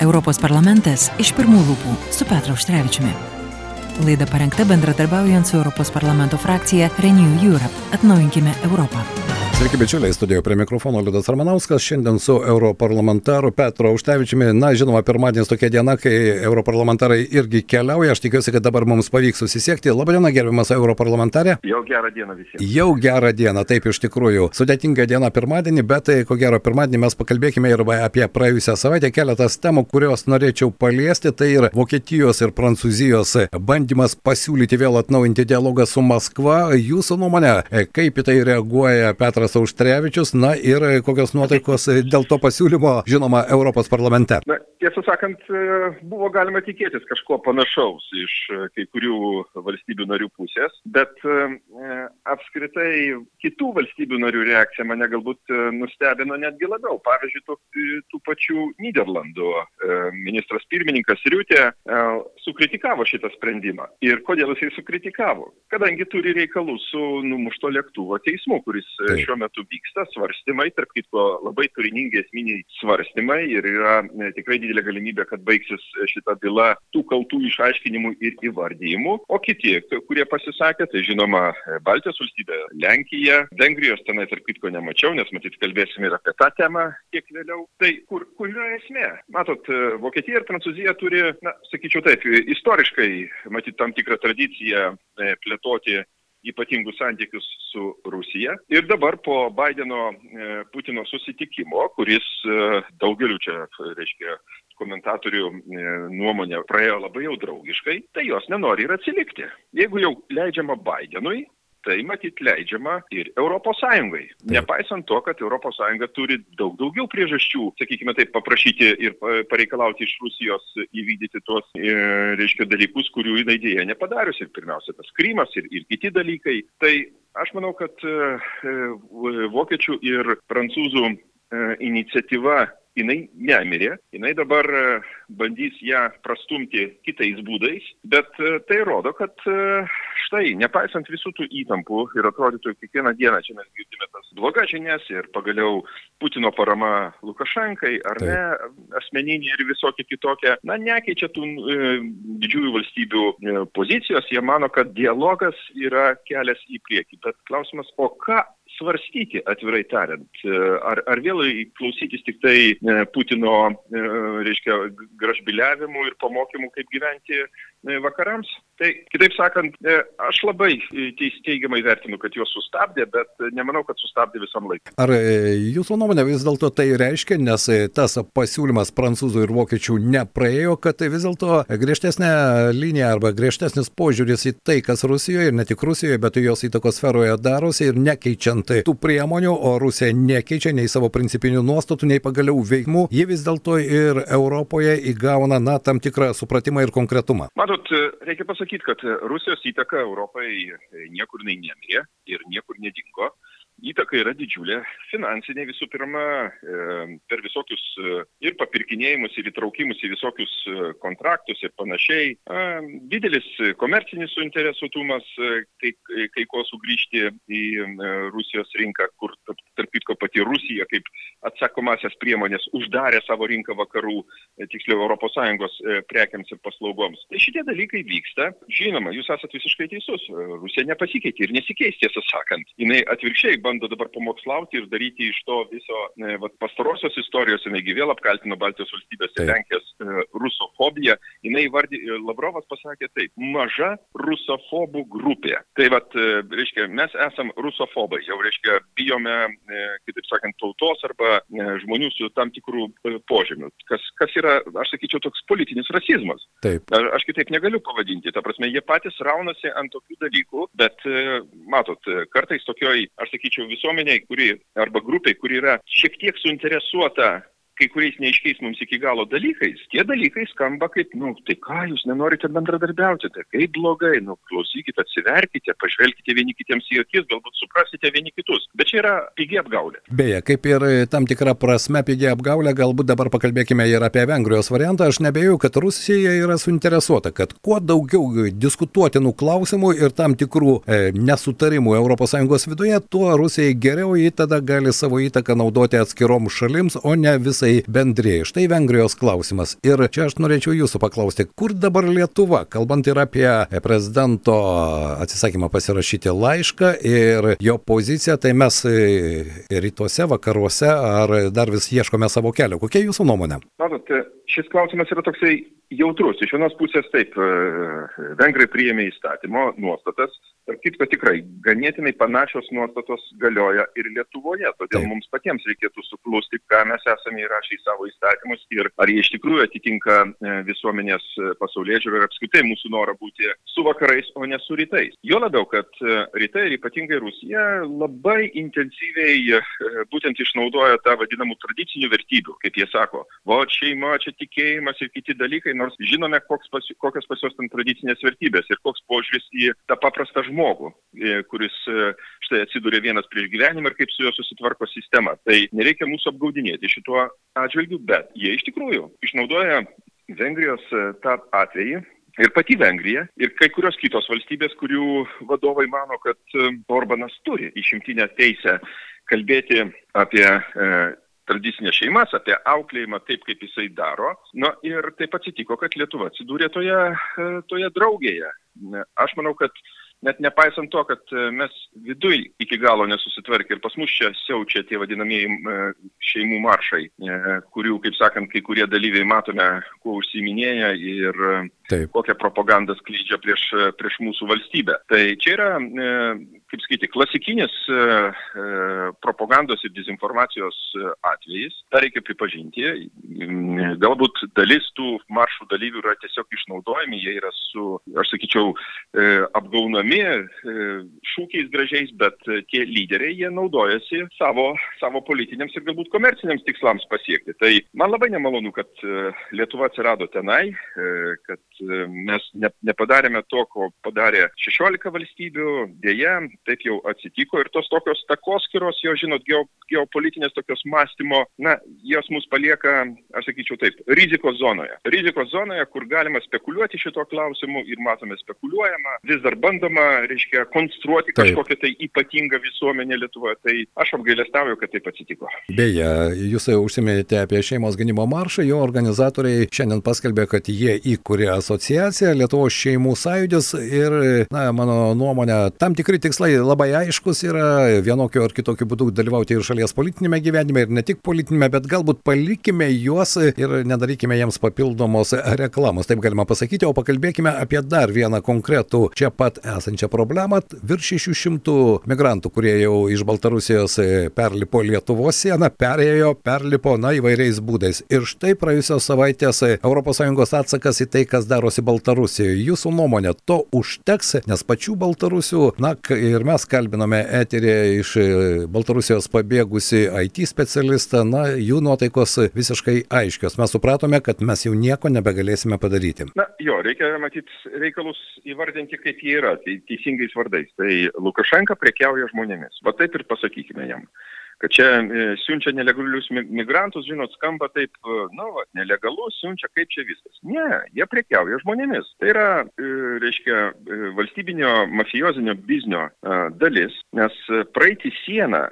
Europos parlamentas iš pirmų lūpų su Petru Užtrevičiumi. Laida parengta bendradarbiaujant su Europos parlamento frakcija Renew Europe. Atnaujinkime Europą. Sveiki, bičiuliai, studijoje prie mikrofono Liudas Ramanauskas, šiandien su europarlamentaru Petro Užtevičiumi. Na, žinoma, pirmadienis tokia diena, kai europarlamentarai irgi keliauja, aš tikiuosi, kad dabar mums pavyks susisiekti. Labadiena, gerbiamas europarlamentarė. Jau gerą dieną visiems. Jau gerą dieną, taip iš tikrųjų. Sudėtinga diena pirmadienį, bet tai, ko gero, pirmadienį mes pakalbėkime ir apie praėjusią savaitę keletas temų, kurios norėčiau paliesti. Tai ir Vokietijos ir Prancūzijos bandymas pasiūlyti vėl atnaujinti dialogą su Maskva. Jūsų nuomonė, kaip į tai reaguoja Petras Petras Auštrevičius, na ir kokios nuotaikos dėl to pasiūlymo, žinoma, Europos parlamente. Na, tiesą sakant, buvo galima tikėtis kažko panašaus iš kai kurių valstybių narių pusės, bet e, apskritai kitų valstybių narių reakcija mane galbūt nustebino netgi labiau. Pavyzdžiui, tų, tų pačių Niderlandų e, ministras pirmininkas Riutė e, sukritikavo šitą sprendimą. Ir kodėl jisai sukritikavo? Kadangi turi reikalų su numušto lėktuvo teismu, kuris šiuo metu vyksta svarstymai, tarp kitko labai turiningi esminiai svarstymai ir yra e, tikrai didelė galimybė, kad baigsis šita byla tų kaltų išaiškinimų ir įvardyjimų. O kiti, kurie pasisakė, tai žinoma, e, Baltijos valstybė, Lenkija, Vengrijos tenai tarp kitko nemačiau, nes matyt kalbėsime ir apie tą temą kiek vėliau. Tai kur, kur yra esmė? Matot, e, Vokietija ir Prancūzija turi, na, sakyčiau taip, istoriškai, matyt, tam tikrą tradiciją plėtoti ypatingus santykius su Rusija. Ir dabar po Baideno e, Putino susitikimo, kuris e, daugeliu čia, reiškia, komentatorių e, nuomonė praėjo labai jau draugiškai, tai jos nenori ir atsilikti. Jeigu jau leidžiama Baidenui tai matyt leidžiama ir Europos Sąjungai. Nepaisant to, kad Europos Sąjunga turi daug daugiau priežasčių, sakykime taip, paprašyti ir pareikalauti iš Rusijos įvykdyti tuos, e, reiškia, dalykus, kurių jinai dėja nepadarius. Ir pirmiausia, tas Krymas ir, ir kiti dalykai. Tai aš manau, kad e, e, vokiečių ir prancūzų iniciatyva jinai nemirė, jinai dabar e, bandys ją prastumti kitais būdais, bet e, tai rodo, kad e, štai, nepaisant visų tų įtampų ir atrodytų kiekvieną dieną čia mes girdime tas blogas žinias ir pagaliau Putino parama Lukašenkai, ar ne, asmeninė ir visokia kitokia, na, nekeičia tų e, didžiųjų valstybių e, pozicijos, jie mano, kad dialogas yra kelias į priekį, bet klausimas, o ką svarstyti, atvirai tariant. E, ar, ar vėl klausytis tik tai e, Putino, e, reiškia, gražbiliavimų ir pamokymų, kaip gyventi vakarams. Tai kitaip sakant, aš labai teigiamai vertinu, kad juos sustabdė, bet nemanau, kad sustabdė visam laikui. Ar jūsų nuomonė vis dėlto tai reiškia, nes tas pasiūlymas prancūzų ir vokiečių nepraėjo, kad vis dėlto griežtesnė linija arba griežtesnis požiūris į tai, kas Rusijoje ir ne tik Rusijoje, bet jos įtakos sferoje darosi ir nekeičiant tų priemonių, o Rusija nekeičia nei savo principinių nuostatų, nei pagaliau veikmų, ji vis dėlto ir Europoje įgauna, na, tam tikrą supratimą ir konkretumą. Matot, reikia pasakyti, kad Rusijos įtaka Europai niekur nemirė ir niekur nedingo įtaka yra didžiulė, finansinė visų pirma, e, per visokius e, ir papirkinėjimus, ir įtraukimus į visokius e, kontraktus ir panašiai. Didelis komercinis suinteresuotumas, kai, kai ko sugrįžti į Rusijos rinką, kur tarp kitko pati Rusija kaip atsakomasias priemonės uždarė savo rinką vakarų, tiksliau ES prekiams ir paslaugoms. Tai šitie dalykai vyksta. Žinoma, jūs esate visiškai teisus. Rusija nepasikeitė ir nesikeis, tiesą sakant. Jis atvirkščiai bando dabar pamokslauti ir daryti iš to viso e, vat, pastarosios istorijos, jinai vėl apkaltino Baltijos valstybės ir Lenkijos e, rusofobiją. Jinai vardė, e, Lavrovas pasakė taip, maža rusofobų grupė. Tai vat, e, reiškia, mes esam rusofobai, jau reiškia, bijome, e, kitaip sakant, tautos arba e, žmonių su tam tikrų e, požymių. Kas, kas yra, aš sakyčiau, toks politinis rasizmas. Taip. Aš, aš kitaip negaliu pavadinti. Ta prasme, jie patys raunasi ant tokių dalykų, bet e, matot, kartais tokioj, aš sakyčiau, sakyčiau, visuomeniai, kuri arba grupiai, kuri yra šiek tiek suinteresuota kai kuriais neaiškiais mums iki galo dalykais, tie dalykai skamba kaip, nu, tai ką jūs nenorite bendradarbiauti, tai kaip blogai, nu, klausykite, atsiverkite, pažvelkite vieni kitiems į akis, galbūt suprasite vieni kitus. Bet čia yra pigi apgaulė. Beje, kaip ir tam tikra prasme pigi apgaulė, galbūt dabar pakalbėkime ir apie Vengrijos variantą. Aš nebejoju, kad Rusija yra suinteresuota, kad kuo daugiau diskutuotinų klausimų ir tam tikrų e, nesutarimų ES viduje, tuo Rusijai geriau jį tada gali savo įtaką naudoti atskirom šalims, o ne visai interesai bendrėjai. Štai Vengrijos klausimas. Ir čia aš norėčiau jūsų paklausti, kur dabar Lietuva, kalbant ir apie prezidento atsisakymą pasirašyti laišką ir jo poziciją, tai mes rytuose, vakaruose ar dar vis ieškome savo kelio. Kokia jūsų nuomonė? Matote, šis klausimas yra toksai jautrus. Iš vienos pusės taip, e, vengrai priėmė įstatymo nuostatas, tarp kitko tikrai ganėtinai panašios nuostatos galioja ir Lietuvoje, todėl taip. mums patiems reikėtų suklusti, ką mes esame įrašę į savo įstatymus ir ar jie iš tikrųjų atitinka e, visuomenės e, pasaulyje žiūrį ir apskritai mūsų norą būti su vakarais, o ne su rytais. Jo labiau, kad rytai ir ypatingai Rusija labai intensyviai būtent išnaudoja tą vadinamų tradicinių vertybių, kaip jie sako, va šeima, čia tikėjimas ir kiti dalykai nors žinome, pas, kokios pas juos ten tradicinės vertybės ir koks požiūris į tą paprastą žmogų, e, kuris e, štai atsidūrė vienas prieš gyvenimą ir kaip su juo susitvarko sistema. Tai nereikia mūsų apgaudinėti šituo atžvilgiu, bet jie iš tikrųjų išnaudoja Vengrijos e, tą atvejį Ir pati Vengrija, ir kai kurios kitos valstybės, kurių vadovai mano, kad Orbanas turi išimtinę teisę kalbėti apie e, tradicines šeimas, apie auklėjimą taip, kaip jisai daro. Na ir taip atsitiko, kad Lietuva atsidūrė toje, toje draugėje. Aš manau, kad net nepaisant to, kad e, mes viduj iki galo nesusitvarkė ir pas mus čia siaučia tie vadinamieji e, šeimų maršai, kurių, kaip sakant, kai kurie dalyviai matome, kuo užsiminėja ir Taip. kokią propagandą skleidžia prieš, prieš mūsų valstybę. Tai čia yra kaip sakyti, klasikinis e, e, propagandos ir dezinformacijos e, atvejis, tą reikia pripažinti. Galbūt dalis tų maršų dalyvių yra tiesiog išnaudojami, jie yra su, aš sakyčiau, apgaunami šūkiais gražiais, bet tie lyderiai, jie naudojasi savo, savo politiniams ir galbūt komerciniams tikslams pasiekti. Tai man labai nemalonu, kad Lietuva atsirado tenai, kad mes nepadarėme to, ko padarė 16 valstybių, dėja, taip jau atsitiko ir tos tokios takoskiros, jo žinot, geo, geopolitinės tokios mąstymo, na, jos mus palieka, aš sakyčiau taip, rizikos zonoje. Rizikos zonoje, kur galima spekuliuoti šito klausimu ir matome spekuliuojama, vis dar bandoma, reiškia, konstruoti taip. kažkokią tai ypatingą visuomenę Lietuvoje. Tai aš apgailestauju, kad taip atsitiko. Beje, jūs užsiminėte apie šeimos gynimo maršą, jo organizatoriai šiandien paskelbė, kad jie įkūrė asociaciją Lietuvos šeimų sąjūdis ir, na, mano nuomonė, tam tikri tikslai tikslai labai aiškus yra vienokiu ar kitokiu būdu dalyvauti ir šalies politinėme gyvenime, ir ne tik politinėme, bet galbūt palikime juos ir nedarykime jiems papildomos reklamos, taip galima pasakyti, o pakalbėkime apie dar vieną konkretų čia pat esančią problemą. Virš 600 migrantų, kurie jau iš Baltarusijos perlipo Lietuvos sieną, perėjo, perlipo, na, įvairiais būdais. Ir štai praėjusios savaitės ES atsakas į tai, kas darosi Baltarusijoje. Jūsų nuomonė, to užteks, nes pačių Baltarusių, na, ir mes kalbinome eterėje iš e, Baltarusijos pabėgusi IT specialistą, na, jų nuotaikos visiškai aiškios. Mes supratome, kad mes jau nieko nebegalėsime padaryti. Na, jo, reikia matyti reikalus įvardinti, kaip jie yra, tai teisingais vardais. Tai Lukašenka prekiauja žmonėmis. Va taip ir pasakykime jam kad čia e, siunčia nelegalius migrantus, žinot, skamba taip, e, nu, va, nelegalus, siunčia, kaip čia viskas. Ne, jie prekiauja žmonėmis. Tai yra, e, reiškia, valstybinio mafijozinio biznio dalis, nes praeiti sieną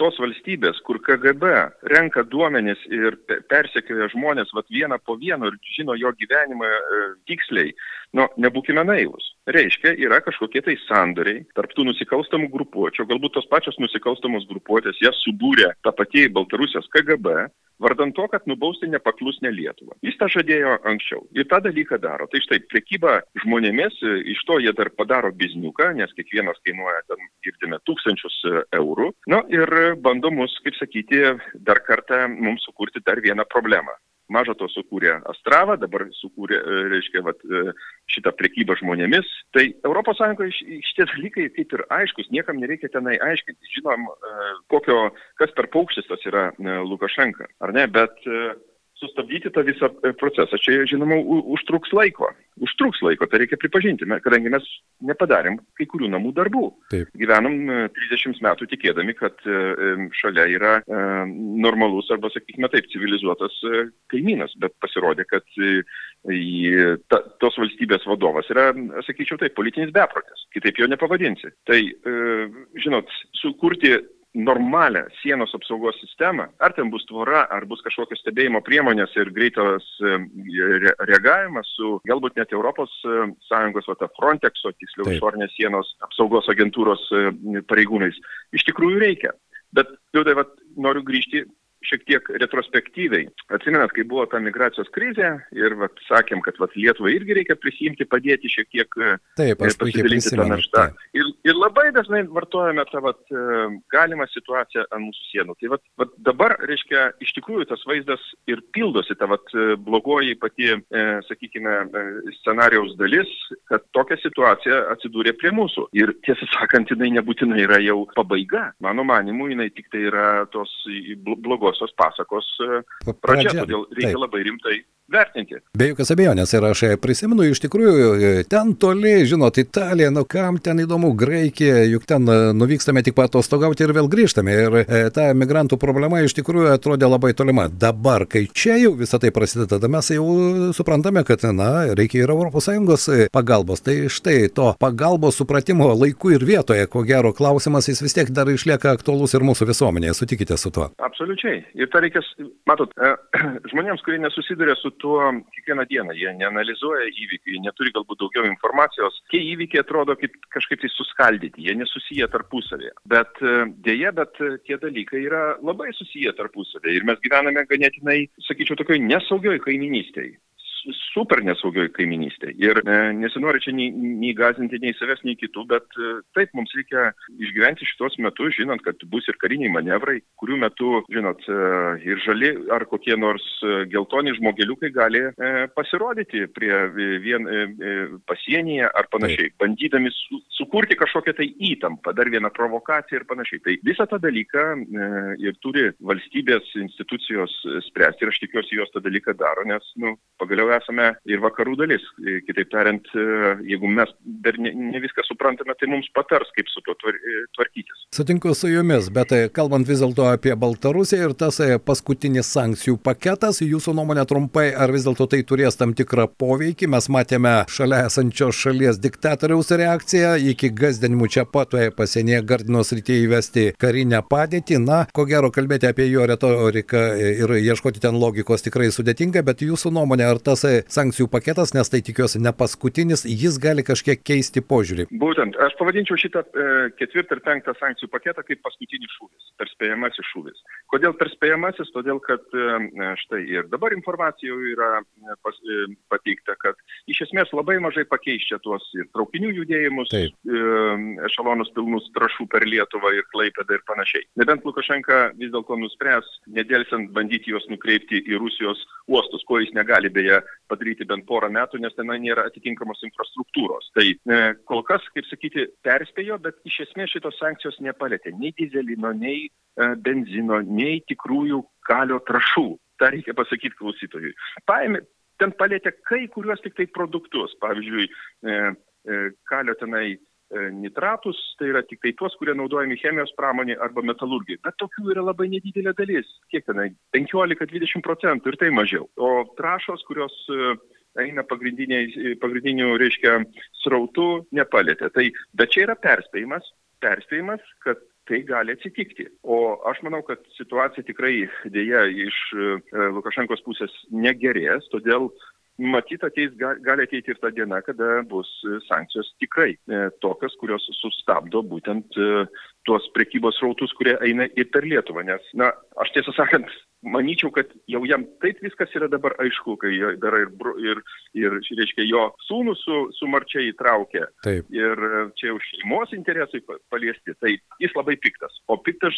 tos valstybės, kur KGB renka duomenis ir persekioja žmonės vat, vieną po vieno ir žino jo gyvenimą e, tiksliai, nu, nebūkime naivus. Reiškia, yra kažkokie tai sandoriai tarp tų nusikalstamų grupuočių, galbūt tos pačios nusikalstamos grupuotės, jas subūrė ta pati Baltarusijos KGB, vardan to, kad nubausti nepaklusnę Lietuvą. Jis tą žadėjo anksčiau ir tą dalyką daro. Tai štai, prekyba žmonėmis, iš to jie dar padaro bizniuką, nes kiekvienas kainuoja, ten girdime, tūkstančius eurų. Na ir bando mus, kaip sakyti, dar kartą mums sukurti dar vieną problemą. Maža to sukūrė Astravą, dabar sukūrė, e, reiškia, vat, e, šitą prekybą žmonėmis. Tai ES šitie dalykai kaip ir aiškus, niekam nereikia tenai aiškinti. Žinom, e, kokio, kas per paukštis tas yra Lukašenka, ar ne, bet sustabdyti tą visą e, procesą. Čia, žinoma, užtruks laiko. Užtruks laiko, tai reikia pripažinti, kadangi mes nepadarėm kai kurių namų darbų. Taip. Gyvenom 30 e, metų tikėdami, kad e, šalia yra normalus arba, sakykime taip, civilizuotas kaimynas, bet pasirodė, kad ta, tos valstybės vadovas yra, sakyčiau taip, politinis beprotis. Kitaip jo nepavadinsi. Tai, žinot, sukurti normalią sienos apsaugos sistemą, ar ten bus tvora, ar bus kažkokios stebėjimo priemonės ir greitos reagavimas su galbūt net Europos Sąjungos, va, Frontexo, tiksliau, išorinės sienos apsaugos agentūros pareigūnais, iš tikrųjų reikia. Bet, liūdai, noriu grįžti šiek tiek retrospektyviai. Atsimenat, kai buvo ta migracijos krizė ir vat, sakėm, kad vat, Lietuvai irgi reikia prisimti, padėti šiek tiek Taip, aš pasidalinti tą naštą. Ir, ir labai dažnai vartojame tą vat, e, galimą situaciją ant mūsų sienų. Tai vat, vat, dabar, reiškia, iš tikrųjų tas vaizdas ir pildosi, ta vat, e, blogoji pati, e, sakykime, e, scenarijaus dalis, kad tokia situacija atsidūrė prie mūsų. Ir tiesą sakant, jinai nebūtinai yra jau pabaiga. Mano manimu, jinai tik tai yra tos blogos ilgosios pasakos e, pradžia, todėl reikia labai rimtai vertinti. Be jokios abejonės ir aš prisimenu, iš tikrųjų, ten toli, žinot, Italija, nu kam ten įdomu, Graikija, juk ten e, nuvykstame tik patostogauti ir vėl grįžtame. Ir e, ta migrantų problema iš tikrųjų atrodė labai tolima. Dabar, kai čia jau visą tai prasideda, tada mes jau suprantame, kad, na, reikia ir ES e, pagalbos. Tai štai to pagalbos supratimo laiku ir vietoje, ko gero klausimas, jis vis tiek dar išlieka aktuolus ir mūsų visuomenėje. Sutikite su tuo? Absoliučiai. Ir tą reikia, matot, žmonėms, kurie nesusiduria su tuo kiekvieną dieną. Jie neanalizuoja įvykių, jie neturi galbūt daugiau informacijos. Tie įvykiai atrodo kaip kažkaip tai suskaldyti, jie nesusiję tarpusavėje. Bet e, dėja, bet e, tie dalykai yra labai susiję tarpusavėje. Ir mes gyvename ganėtinai, sakyčiau, tokioj nesaugioj kaiminystėje super nesaugioj kaiminystėje. Ir e, nesinori čia nei, nei gazinti nei savęs, nei kitų, bet e, taip, mums reikia išgyventi šitos metus, žinant, kad bus ir kariniai manevrai, kurių metu, žinot, e, ir žali ar kokie nors e, geltoni žmogeliukai gali e, pasirodyti prie vien e, e, pasienyje ar panašiai, bandydami su, sukurti kažkokią tai įtampą, dar vieną provokaciją ir panašiai. Tai visą tą dalyką e, ir turi valstybės institucijos spręsti ir aš tikiuosi jos tą dalyką daro, nes, nu, pagaliau jau esame ir vakarų dalis. E, kitaip tariant, e, jeigu mes dar ne, ne viską suprantame, tai mums patars, kaip su tuo e, tvarkytis. Sutinku su jumis, bet kalbant vis dėlto apie Baltarusiją ir tas paskutinis sankcijų paketas, jūsų nuomonė trumpai, ar vis dėlto tai turės tam tikrą poveikį? Mes matėme šalia esančios šalies diktatoriaus reakciją iki gazdinimų čia pat pasienyje Gardinos rytyje įvesti karinę padėtį. Na, ko gero kalbėti apie jo retoriką ir ieškoti ten logikos tikrai sudėtinga, bet jūsų nuomonė, ar tas sankcijų paketas, nes tai tikiuosi ne paskutinis, jis gali kažkiek keisti požiūrį. Būtent, aš pavadinčiau šitą e, ketvirtą ir penktą sankcijų paketą kaip paskutinis šūvis, perspėjamasis šūvis. Kodėl perspėjamasis? Todėl, kad e, štai ir dabar informacija jau yra e, pas, e, pateikta, kad iš esmės labai mažai pakeis čia tuos ir traukinių judėjimus, Taip. e, ešalonus pilnus trašų per Lietuvą ir Klaipėdą ir panašiai. Nebent Lukašenka vis dėlto nuspręs, nedėlsiant bandyti juos nukreipti į Rusijos uostus, ko jis negali beje padaryti bent porą metų, nes ten nėra atitinkamos infrastruktūros. Tai e, kol kas, kaip sakyti, perspėjo, bet iš esmės šitos sankcijos nepalėtė nei dizelino, nei e, benzino, nei tikrųjų kalio trašų. Ta reikia pasakyti klausytojui. Paėmė, ten palėtė kai kuriuos tik tai produktus, pavyzdžiui, e, e, kalio tenai nitratus, tai yra tik tai tuos, kurie naudojami chemijos pramonė arba metalurgijai. Bet tokių yra labai nedidelė dalis. Kiek tenai? 15-20 procentų ir tai mažiau. O trašos, kurios e, eina pagrindinių, reiškia, srautų, nepalėtė. Tai, bet čia yra perspėjimas, perspėjimas, kad tai gali atsitikti. O aš manau, kad situacija tikrai dėja iš e, Lukašenkos pusės negerės, todėl matyt ateis gali ateiti ir ta diena kada bus e, sankcijos tikrai e, tokios kurios sustabdo būtent e, tuos prekybos srautus kurie eina ir per lietuvą nes na aš tiesą sakant manyčiau kad jau jam taip viskas yra dabar aišku kai dar ir ir ir reiškia jo sūnų su su marčia įtraukė. Taip. Ir čia jau šeimos interesai paliesti tai jis labai piktas. O piktas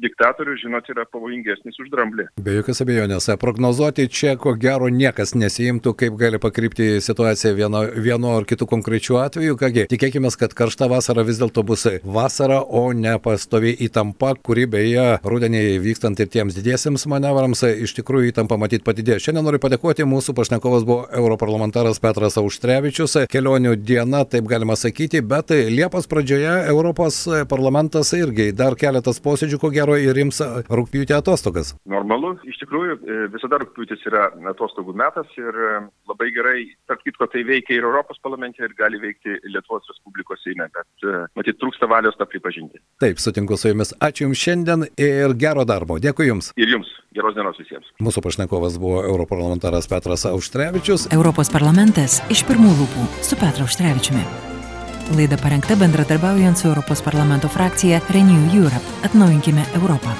diktatorius žinot yra pavojingesnis už dramblį. Be jokios abejonės. Prognozuoti čia ko gero niekas nesiimtų kaip gali pakrypti situacija vieno, vieno ar kitų konkrečių atvejų. Kągi, tikėkime, kad karšta vasara vis dėlto bus vasara, o ne pastovi įtampa, kuri beje rudenį vykstant artėjant ir tiems didiesiems manevrams, iš tikrųjų įtampa matyti padidėjo. Šiandien noriu padėkoti, mūsų pašnekovas buvo europarlamentaras Petras Auštrevičius. Kelionių diena, taip galima sakyti, bet Liepos pradžioje Europos parlamentas irgi dar keletas posėdžių, ko gero, ir ims rūpjūtį atostogas. Normalu, iš tikrųjų, visada rūpjūtis yra atostogų metas ir labai gerai, tarp kitko, tai veikia ir Europos parlamente ir gali veikti Lietuvos Respublikos Seime, bet matyt, trūksta valios tą pripažinti. Taip, sutinku su jumis. Ačiū Jums šiandien ir gero darbo. Dėkui Jums. Ir Jums. Geros dienos visiems. Mūsų pašnekovas buvo europarlamentaras Petras Auštrevičius. Europos parlamentas iš pirmų lūpų su Petru Auštrevičiumi. Laida parengta bendradarbiaujant su Europos parlamento frakcija Renew Europe. Atnaujinkime Europą.